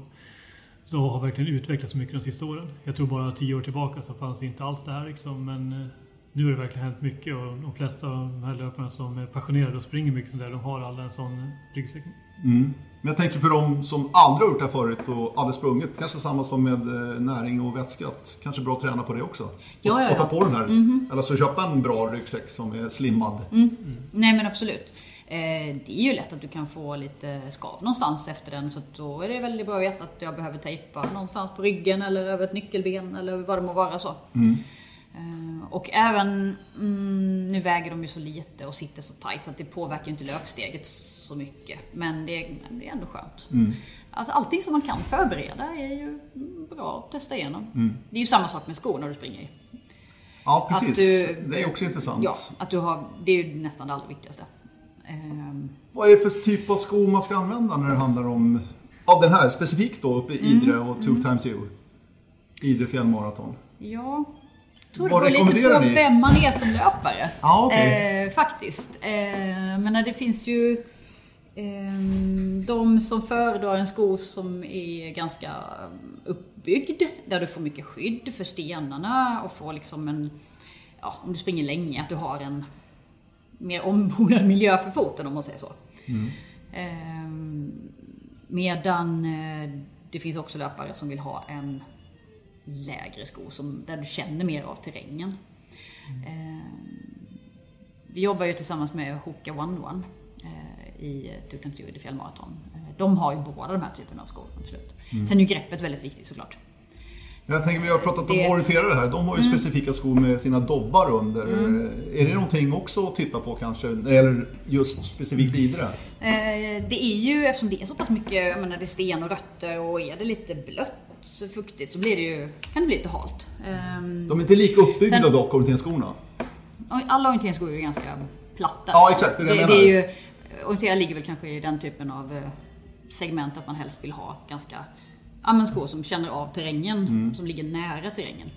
Så har verkligen utvecklats mycket de sista åren. Jag tror bara tio år tillbaka så fanns det inte alls det här liksom. Men eh, nu har det verkligen hänt mycket och de flesta av de här löparna som är passionerade och springer mycket sådär, de har alla en sån ryggsäck. Mm. Men jag tänker för de som aldrig har gjort det här förut och aldrig sprungit, kanske samma som med eh, näring och vätska, att kanske bra att träna på det också. Ja, och, ja, och ta ja. på den här. Eller så köpa en bra ryggsäck som är slimmad. Nej men absolut. Eh, det är ju lätt att du kan få lite skav någonstans efter den så då är det väldigt bra att veta att jag behöver tejpa någonstans på ryggen eller över ett nyckelben eller vad det må vara så. Eh, och även, mm, nu väger de ju så lite och sitter så tight så att det påverkar ju inte löpsteget så mycket. Men det, är- det är ändå skönt. Alltså allting som man kan förbereda är ju bra att testa igenom. Det är ju samma sak med skor när du springer i. Ja, precis. Du- det är också intressant. Ja, att du har, det är ju nästan det allra viktigaste. Ehm, Vad är det för typ av skor man ska använda när det handlar om, av den här specifikt då uppe i Mm. Idre och 2 times you? Idre fjällmaraton. Ja, tror det beror lite på ni? vem man är som löpare. Ja, okej. eh, faktiskt. Eh, men det finns ju eh, de som föredrar en sko som är ganska uppbyggd, där du får mycket skydd för stenarna och får liksom en, ja, om du springer länge, att du har en mer ombonad miljö för foten om man säger så. Eh, medan eh, det finns också löpare som vill ha en lägre sko som, där du känner mer av terrängen. Eh, vi jobbar ju tillsammans med Hoka One One eh, i Tuktan i fjällmaraton. Eh, de har ju båda de här typerna av skor, absolut. Sen är ju greppet väldigt viktigt såklart. Jag tänker, vi har pratat om Det- Mm. orienterare här. De har ju specifika skor med sina dobbar under. Är det någonting också att titta på kanske, när det gäller just specifikt Idre? Eh, det är ju, eftersom det är så pass mycket, jag menar det är sten och rötter och är det lite blött, så fuktigt, så blir det ju, kan det bli lite halt. Ehm, De är inte lika uppbyggda Sen- dock, orienteringsskorna. Alla orienteringsskor är ju ganska platta. Ja, exakt, det är det det, menar. är ju, Orientering ligger väl kanske i den typen av eh, segment att man helst vill ha ganska, ja men skor som känner av terrängen, Mm. som ligger nära terrängen.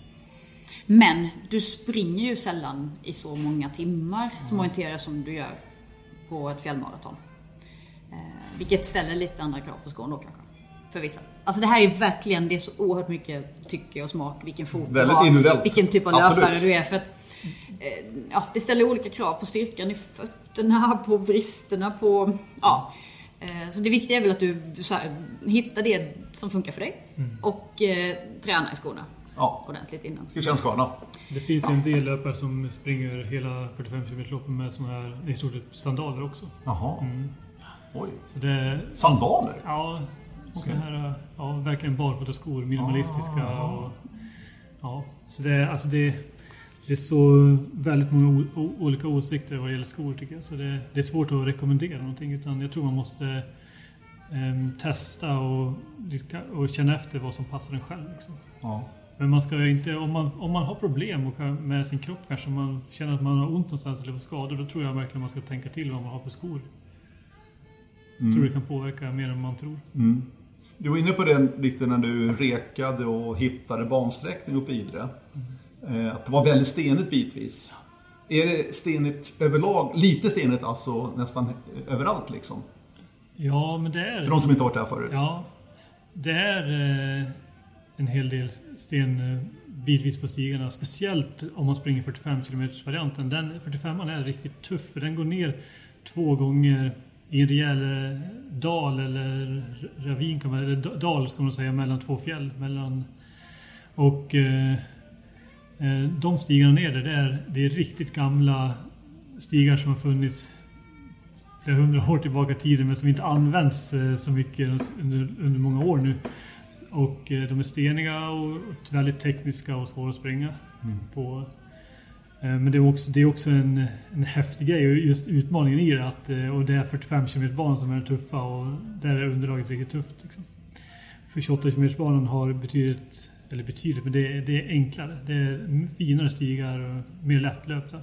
Men du springer ju sällan i så många timmar Mm. som orienterare som du gör på ett fjällmaraton. Eh, vilket ställer lite andra krav på skon då kanske. För vissa. Alltså det här är verkligen, det är så oerhört mycket tycke och smak, vilken fot du Väldigt har, individuellt. vilken typ av Absolut. löpare du är. För att, eh, ja, det ställer olika krav på styrkan i fötterna, på bristerna, på... Ja. Eh, Så det viktiga är väl att du så här, hittar det som funkar för dig och eh, tränar i skorna Ja, ordentligt innan. det känns sköna. Det finns en del löpare som springer hela 45 km loppen med såna här, i stort sett sandaler också. Jaha. Mm. Oj. Så det, Sandaler? Ja, Såna här, ja, verkligen barfotaskor, minimalistiska Ah. och... Ja, så det, är- alltså det, det är så väldigt många olika åsikter vad gäller skor tycker jag. Så det, det är svårt att rekommendera någonting utan jag tror man måste ehm, testa och, och känna efter vad som passar en själv. Liksom. Ja. Men man ska inte, om man, om man har problem kan- med sin kropp kanske, man känner att man har ont någonstans eller får skador, då tror jag verkligen man ska tänka till vad man har för skor. Jag tror det kan påverka mer än man tror. Mm. Du var inne på det lite när du rekade och hittade bansträckning uppe i Idre. Eh, Att det var väldigt stenigt bitvis. Är det stenigt överlag? Lite stenigt alltså nästan överallt liksom? Ja, men det är... För de som inte varit där förut. Ja, det är eh, en hel del sten eh, bitvis på stigarna. Speciellt om man springer 45 km varianten. Den 45 är riktigt tuff för den går ner två gånger i en rejäl eh, dal eller ravin kan man eller da- dal ska man säga mellan två fjäll. Mellan, och eh, eh, de stigarna ner där, det är, det är riktigt gamla stigar som har funnits flera hundra år tillbaka i tiden men som inte används eh, så mycket under, under många år nu. Och eh, de är steniga och väldigt tekniska och svåra att springa på. Eh, Men det är också, det är också en, en häftig grej och just utmaningen i det. Att, eh, och det är 45 km banan som är tuffa och där är underlaget riktigt tufft. Liksom. För 28 km banan har betydligt, eller betydligt, men det är, det är enklare. Det är finare stigar och mer lättlöpta.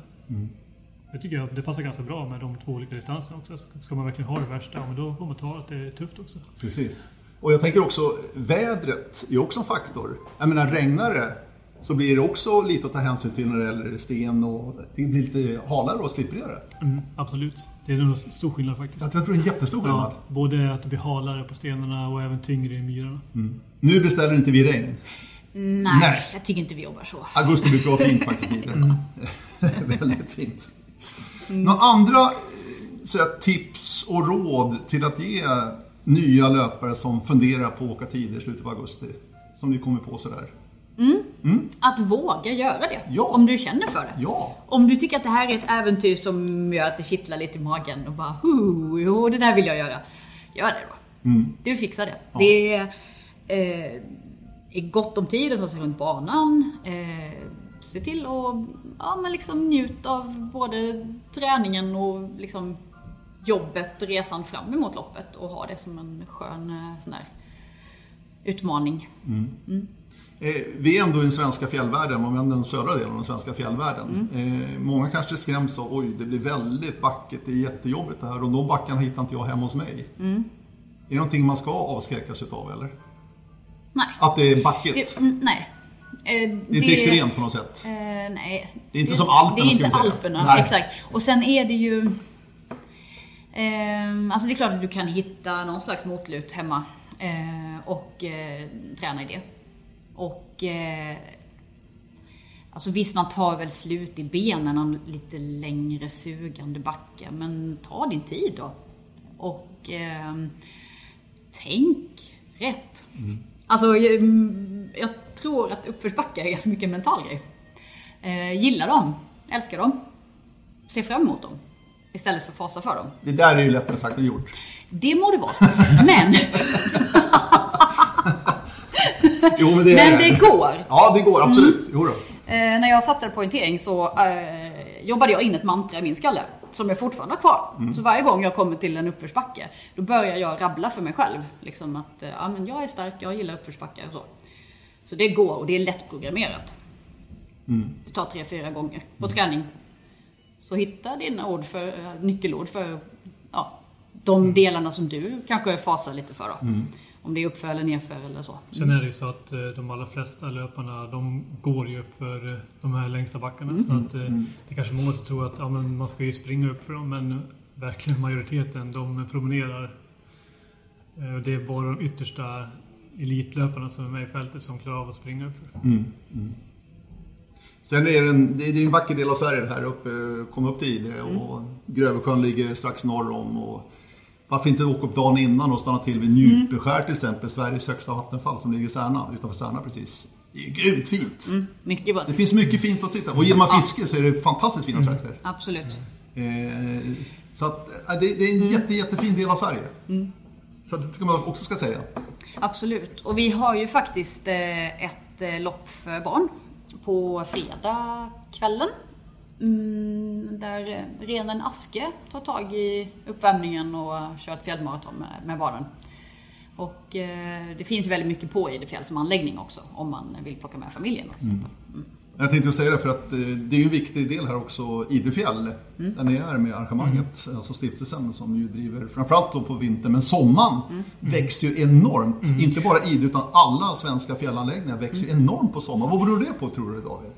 Det tycker jag det passar ganska bra med de två olika distanserna också. Ska man verkligen ha det värsta, ja, men då får man ta att det är tufft också. Precis. Och jag tänker också, vädret är också en faktor. Jag menar, regnar det så blir det också lite att ta hänsyn till när det gäller sten och det blir lite halare och slipprigare. Mm, absolut. Det är nog stor skillnad faktiskt. Jag tror det är en jättestor skillnad. Ja, både att det blir halare på stenarna och även tyngre i myrarna. Nu beställer inte vi regn. Nej, Nej. jag tycker inte vi jobbar så. Augusti brukar vara fint faktiskt. det. [laughs] Väldigt fint. Några andra så här, tips och råd till att ge nya löpare som funderar på att åka tider i slutet på augusti? Som ni kommer på sådär. Att våga göra det. Ja. Om du känner för det. Ja, Om du tycker att det här är ett äventyr som gör att det kittlar lite i magen och bara "Hu, jo, det där vill jag göra. Gör det då. Du fixar det. Det är, eh, är gott om tid att ta sig runt banan. Eh, se till att ja, men liksom njut av både träningen och liksom jobbet, resan fram emot loppet och ha det som en skön eh, sån här utmaning. Eh, vi är ändå i den svenska fjällvärlden, om vi ändå den södra delen av den svenska fjällvärlden. Eh, många kanske skräms av, oj det blir väldigt backigt, det är jättejobbigt det här och de backarna hittar inte jag hemma hos mig. Är det någonting man ska avskräckas utav eller? Nej. Att det är backigt? Det, mm, nej. Eh, Det är inte extremt på något sätt? Eh, nej. Det är inte som Alperna, Det är inte. Alperna, Nej. exakt. Och sen är det ju... ehm, alltså det är klart att du kan hitta någon slags motlut hemma eh, och eh, träna i det. Och... Eh, alltså visst, man tar väl slut i benen en lite längre sugande backe, men ta din tid då. Och ehm, tänk rätt. Alltså, ehm, jag tror att uppförsbackar är ganska mycket en mental grej. Eh, gilla dem, älska dem, se fram emot dem. Istället för fasa för dem. Det där är ju lättare sagt än gjort. Det må det vara. Men, [laughs] Jo men det men det går. Ja det går absolut. Jo då. Eh, när jag satsade på poängtering så eh, jobbade jag in ett mantra i min skalle. Som jag fortfarande har kvar. Så varje gång jag kommer till en uppförsbacke, då börjar jag rabbla för mig själv. Liksom att, eh, ja men jag är stark, jag gillar uppförsbackar och så. Så det går och det är lättprogrammerat. Det tar tre, fyra gånger på träning. Så hitta dina ord för, eh, nyckelord för ja, de delarna som du kanske fasar lite för då. Om det är uppför eller nerför eller så. Sen är det ju så att eh, de allra flesta löparna de går ju upp för eh, de här längsta backarna. Så att eh, det är kanske många som tror att ja, men man ska ju springa upp för dem. Men verkligen majoriteten de promenerar. Och Det är bara de yttersta elitlöparna som är med i fältet som klarar av att springa upp för. Sen är det en, det är en vacker del av Sverige det här uppe, komma upp till Idre och Grövelsjön ligger strax norr om. Och varför inte åka upp dagen innan och stanna till vid Njupeskär till exempel, Sveriges högsta vattenfall som ligger i Särna, utanför Särna precis. Det är ju grymt fint. Mm, mycket bra. Det finns mycket fint att titta på. Och gillar man fiske så är det fantastiskt fina trakter. Absolut. Eh, så att, eh, det, det är en jätte, jättefin del av Sverige. Så det tycker man också ska säga. Absolut. Och vi har ju faktiskt eh, ett eh, lopp för barn på fredag kvällen. Mm, där eh, Renen Aske tar tag i uppvärmningen och kör ett fjällmaraton med, med barnen. Och eh, det finns väldigt mycket på Idefjäll som anläggning också om man vill plocka med familjen. Också. Mm. Jag tänkte säga det för att eh, det är ju en viktig del här också, Idefjäll, mm. där ni är med arrangemanget, mm. alltså stiftelsen som ju driver framförallt då på vintern, men sommaren mm. växer ju enormt. Mm. Inte bara Idre utan alla svenska fjällanläggningar växer ju mm. enormt på sommaren. Vad beror det på tror du David?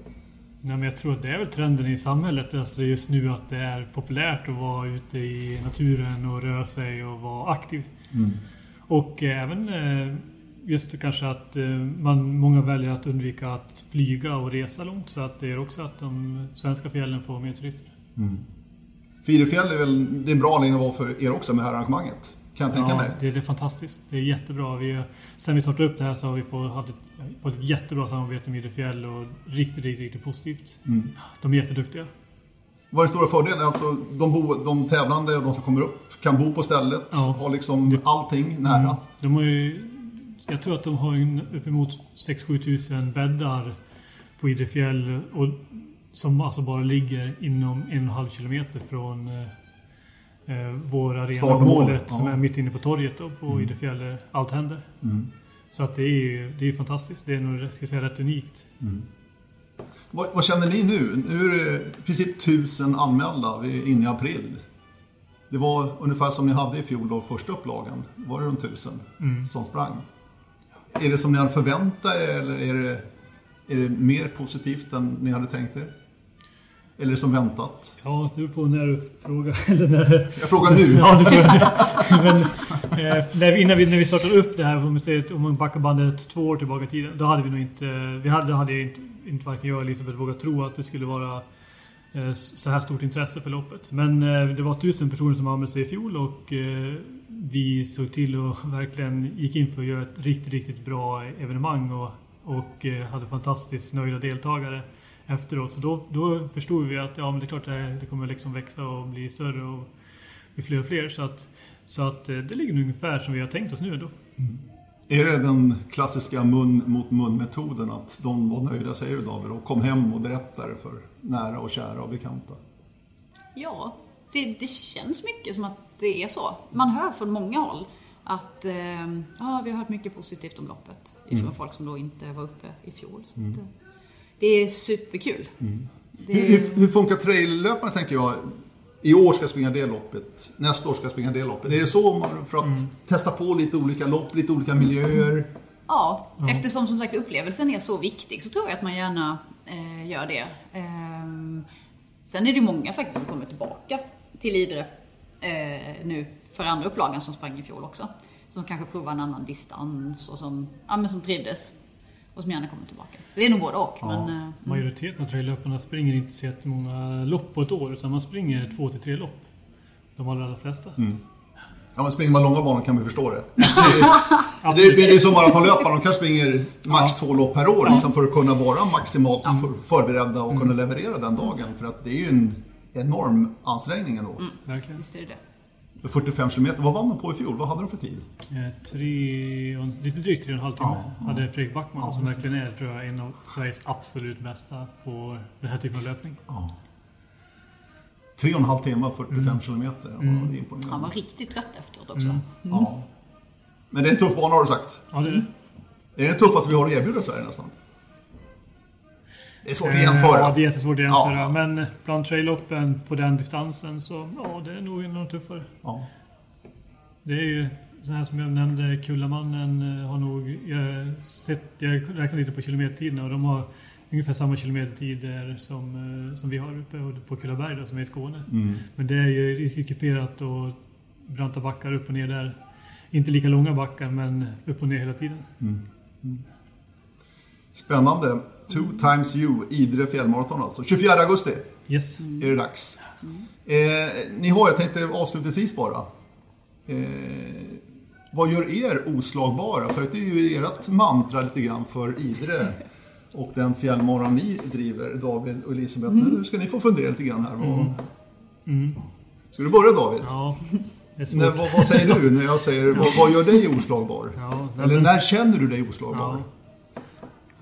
Ja, men jag tror att det är väl trenden i samhället alltså just nu att det är populärt att vara ute i naturen och röra sig och vara aktiv. Mm. Och även eh, just kanske att eh, man, många väljer att undvika att flyga och resa långt så att det gör också att de svenska fjällen får mer turister. Mm. Firefjäll är väl det är en bra anledning att vara för er också med det här arrangemanget? Kan jag tänka ja, mig. Det, det är fantastiskt. Det är jättebra. Vi, sen vi startade upp det här så har vi fått, haft ett, fått ett jättebra samarbete med Idefjäll och riktigt, riktigt, riktigt positivt. Mm. De är jätteduktiga. Vad är den stora fördelen? Alltså, de, bo, de tävlande och de som kommer upp kan bo på stället, ja. har liksom allting nära. Mm. De har ju jag tror att de har uppemot 6-7 tusen bäddar på Idefjäll och som alltså bara ligger inom en och en halv kilometer från eh, vår arena. Målet ja. som är mitt inne på torget då, på mm. Idefjäll allt händer. Mm. Så att det är det är fantastiskt. Det är nog ska säga, rätt unikt. Mm. Vad, vad, känner ni nu? Nu är det i princip tusen anmälda. Vi är inne i april. Det var ungefär som ni hade i fjol då, första upplagan. Var det runt tusen mm. som sprang? Är det som ni hade förväntat er eller är det, är det mer positivt än ni hade tänkt er? Eller som väntat? Ja, det beror på när du frågar. [laughs] Eller när... Jag frågar nu. ja, du frågar [laughs] Men, eh, när innan vi, när vi startade upp det här, om, vi om man backar bandet två år tillbaka i tiden, då hade vi nog inte, vi hade, hade inte, inte varken jag eller Elisabeth vågat tro att det skulle vara eh, så här stort intresse för loppet. Men eh, det var tusen personer som anmälde sig i fjol och eh, vi såg till och [laughs] verkligen gick in för att göra ett riktigt, riktigt bra evenemang och, och eh, hade fantastiskt nöjda deltagare efteråt. Så då, då förstod vi att ja, men det är klart det, det kommer liksom växa och bli större och bli fler och fler. Så att, så att eh, det ligger ungefär som vi har tänkt oss nu ändå. Mm. Är det den klassiska mun mot mun metoden att de var nöjda, säger du David, och kom hem och berättade för nära och kära och bekanta? Ja, det, det känns mycket som att det är så. Man hör från många håll att eh, ja, vi har hört mycket positivt om loppet ifrån mm. folk som då inte var uppe i fjol. Mm. Det, det, är superkul. Mm. Det... Hur, hur, funkar traillöparna tänker jag? I år ska jag springa det loppet, nästa år ska jag springa det loppet. Är det så man, för att mm. testa på lite olika lopp, lite olika miljöer? Ja, ja, eftersom som sagt upplevelsen är så viktig så tror jag att man gärna eh, gör det. Eh, sen är det många faktiskt som kommer tillbaka till Idre eh, nu för andra upplagan som sprang i fjol också. Som kanske provar en annan distans och som, ja, men som trivdes. Och som gärna kommer tillbaka. Det är nog både och. Ja. Men, eh, Majoriteten av traillöparna springer inte så jättemånga lopp på ett år utan man springer två till tre lopp. De allra flesta. Mm. Ja, men springer man långa banor kan vi förstå det. [laughs] Det är, det, det är som maratonlöpare, de kanske springer max ja. två lopp per år liksom, för att kunna vara maximalt förberedda och mm. kunna leverera den dagen. För att det är ju en enorm ansträngning ändå. Mm. Verkligen. Visst är det det. 45 kilometer, vad vann de på i fjol? Vad hade de för tid? Eh, tre, lite drygt tre och en halv timme ja, hade Fredrik Backman ja, som verkligen är tror jag, en av Sveriges absolut bästa på den här typen av löpning. Ja. Tre och en halv timme, 45 mm. kilometer. Mm. Han var riktigt trött efteråt också. Mm. Mm. Ja. Men det är en tuff bana har du sagt? Ja, det är det. Är det den tuffaste vi har att erbjuda i Sverige nästan? Det är svårt att jämföra. Ja, det är jättesvårt att jämföra. Ja. Men bland trailloppen på den distansen så ja, det är nog en av de tuffare. Ja. Det är ju så här som jag nämnde, Kullamannen eh, har nog... Jag, sett, jag räknar lite på kilometertiderna och de har ungefär samma kilometertider som, eh, som vi har uppe på Kullaberg då, som är i Skåne. Mm. Men det är ju riktigt kuperat och branta backar upp och ner där. Inte lika långa backar men upp och ner hela tiden. Mm. Mm. Spännande. Two times you, Idre fjällmaraton alltså. 24 augusti yes. är det dags. Mm. Eh, ni har, jag tänkte avslutningsvis bara. Eh, vad gör er oslagbara? För det är ju ert mantra lite grann för Idre och den fjällmaran ni driver, David och Elisabeth. Mm. Nu ska ni få fundera lite grann här. Mm. Mm. Ska du börja David? Ja. Nej, vad, vad, säger du när jag säger, vad, vad gör dig oslagbar? Ja, Eller när känner du dig oslagbar? Ja.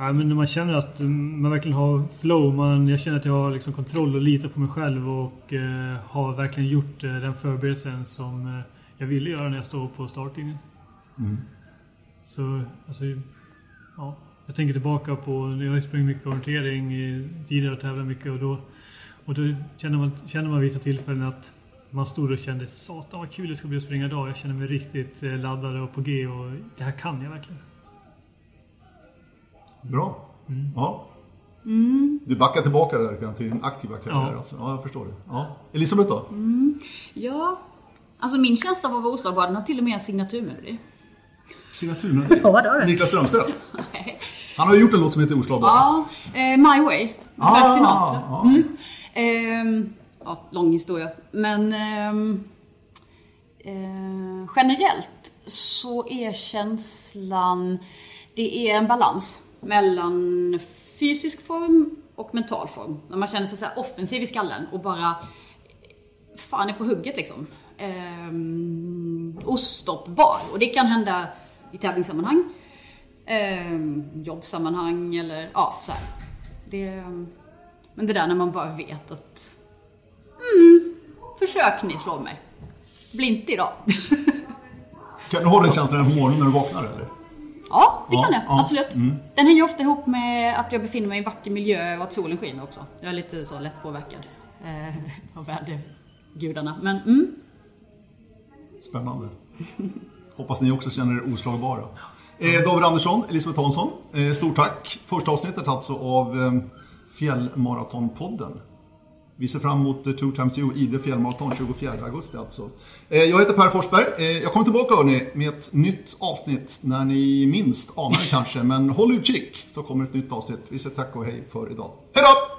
Ja, men när man känner att man verkligen har flow. Man, jag känner att jag har liksom kontroll och litar på mig själv och eh, har verkligen gjort eh, den förberedelsen som eh, jag ville göra när jag står på startlinjen. Mm. Så, alltså, ja. Jag tänker tillbaka på när jag sprungit mycket orientering i- tidigare och tävlat mycket och då, och då känner man, känner man vissa tillfällen att man stod och kände satan vad kul det ska bli att springa idag. Jag känner mig riktigt eh, laddad och på G och det här kan jag verkligen. Bra. Mm. Ja. Du backar tillbaka där lite till din aktiva karriär. Ja. Alltså. ja, jag förstår det. Ja. Elisabeth då? Ja, alltså min känsla av att vara oslagbar den har till och med en signaturmelodi. Signaturmelodi? [laughs] Ja, det har. Niklas Strömstedt? [laughs] Han har ju gjort en låt som heter Oslagbar. Ja, eh, My Way. Ah, Frank Sinatra. ja. Mm. Ehm, ja, lång historia. Men ehm, eh, generellt så är känslan, det är en balans mellan fysisk form och mental form. När man känner sig så här offensiv i skallen och bara fan är på hugget liksom. Ehm, ostoppbar. Och det kan hända i tävlingssammanhang, ehm, jobbsammanhang eller ja, så här. Det, men det där när man bara vet att mm, försök ni slå mig. Bli inte idag. [laughs] Kan du ha den känslan på morgonen när du vaknar eller? Ja, det Ja, kan jag. ja, Absolut. mm. Den hänger ofta ihop med att jag befinner mig i en vacker miljö och att solen skiner också. Jag är lite så lätt påverkad eh, av vädergudarna. Men mm, Spännande. [laughs] Hoppas ni också känner er oslagbara. Eh, David Andersson, Elisabeth Hansson, eh, stort tack. Första avsnittet alltså av eh, Fjällmaratonpodden. Vi ser fram emot eh, Two Times You Idre fjällmaraton 24 augusti alltså. Eh, jag heter Per Forsberg. Eh, jag kommer tillbaka hörni med ett nytt avsnitt när ni minst anar det kanske. Men håll utkik så kommer ett nytt avsnitt. Vi säger tack och hej för idag. Hej då!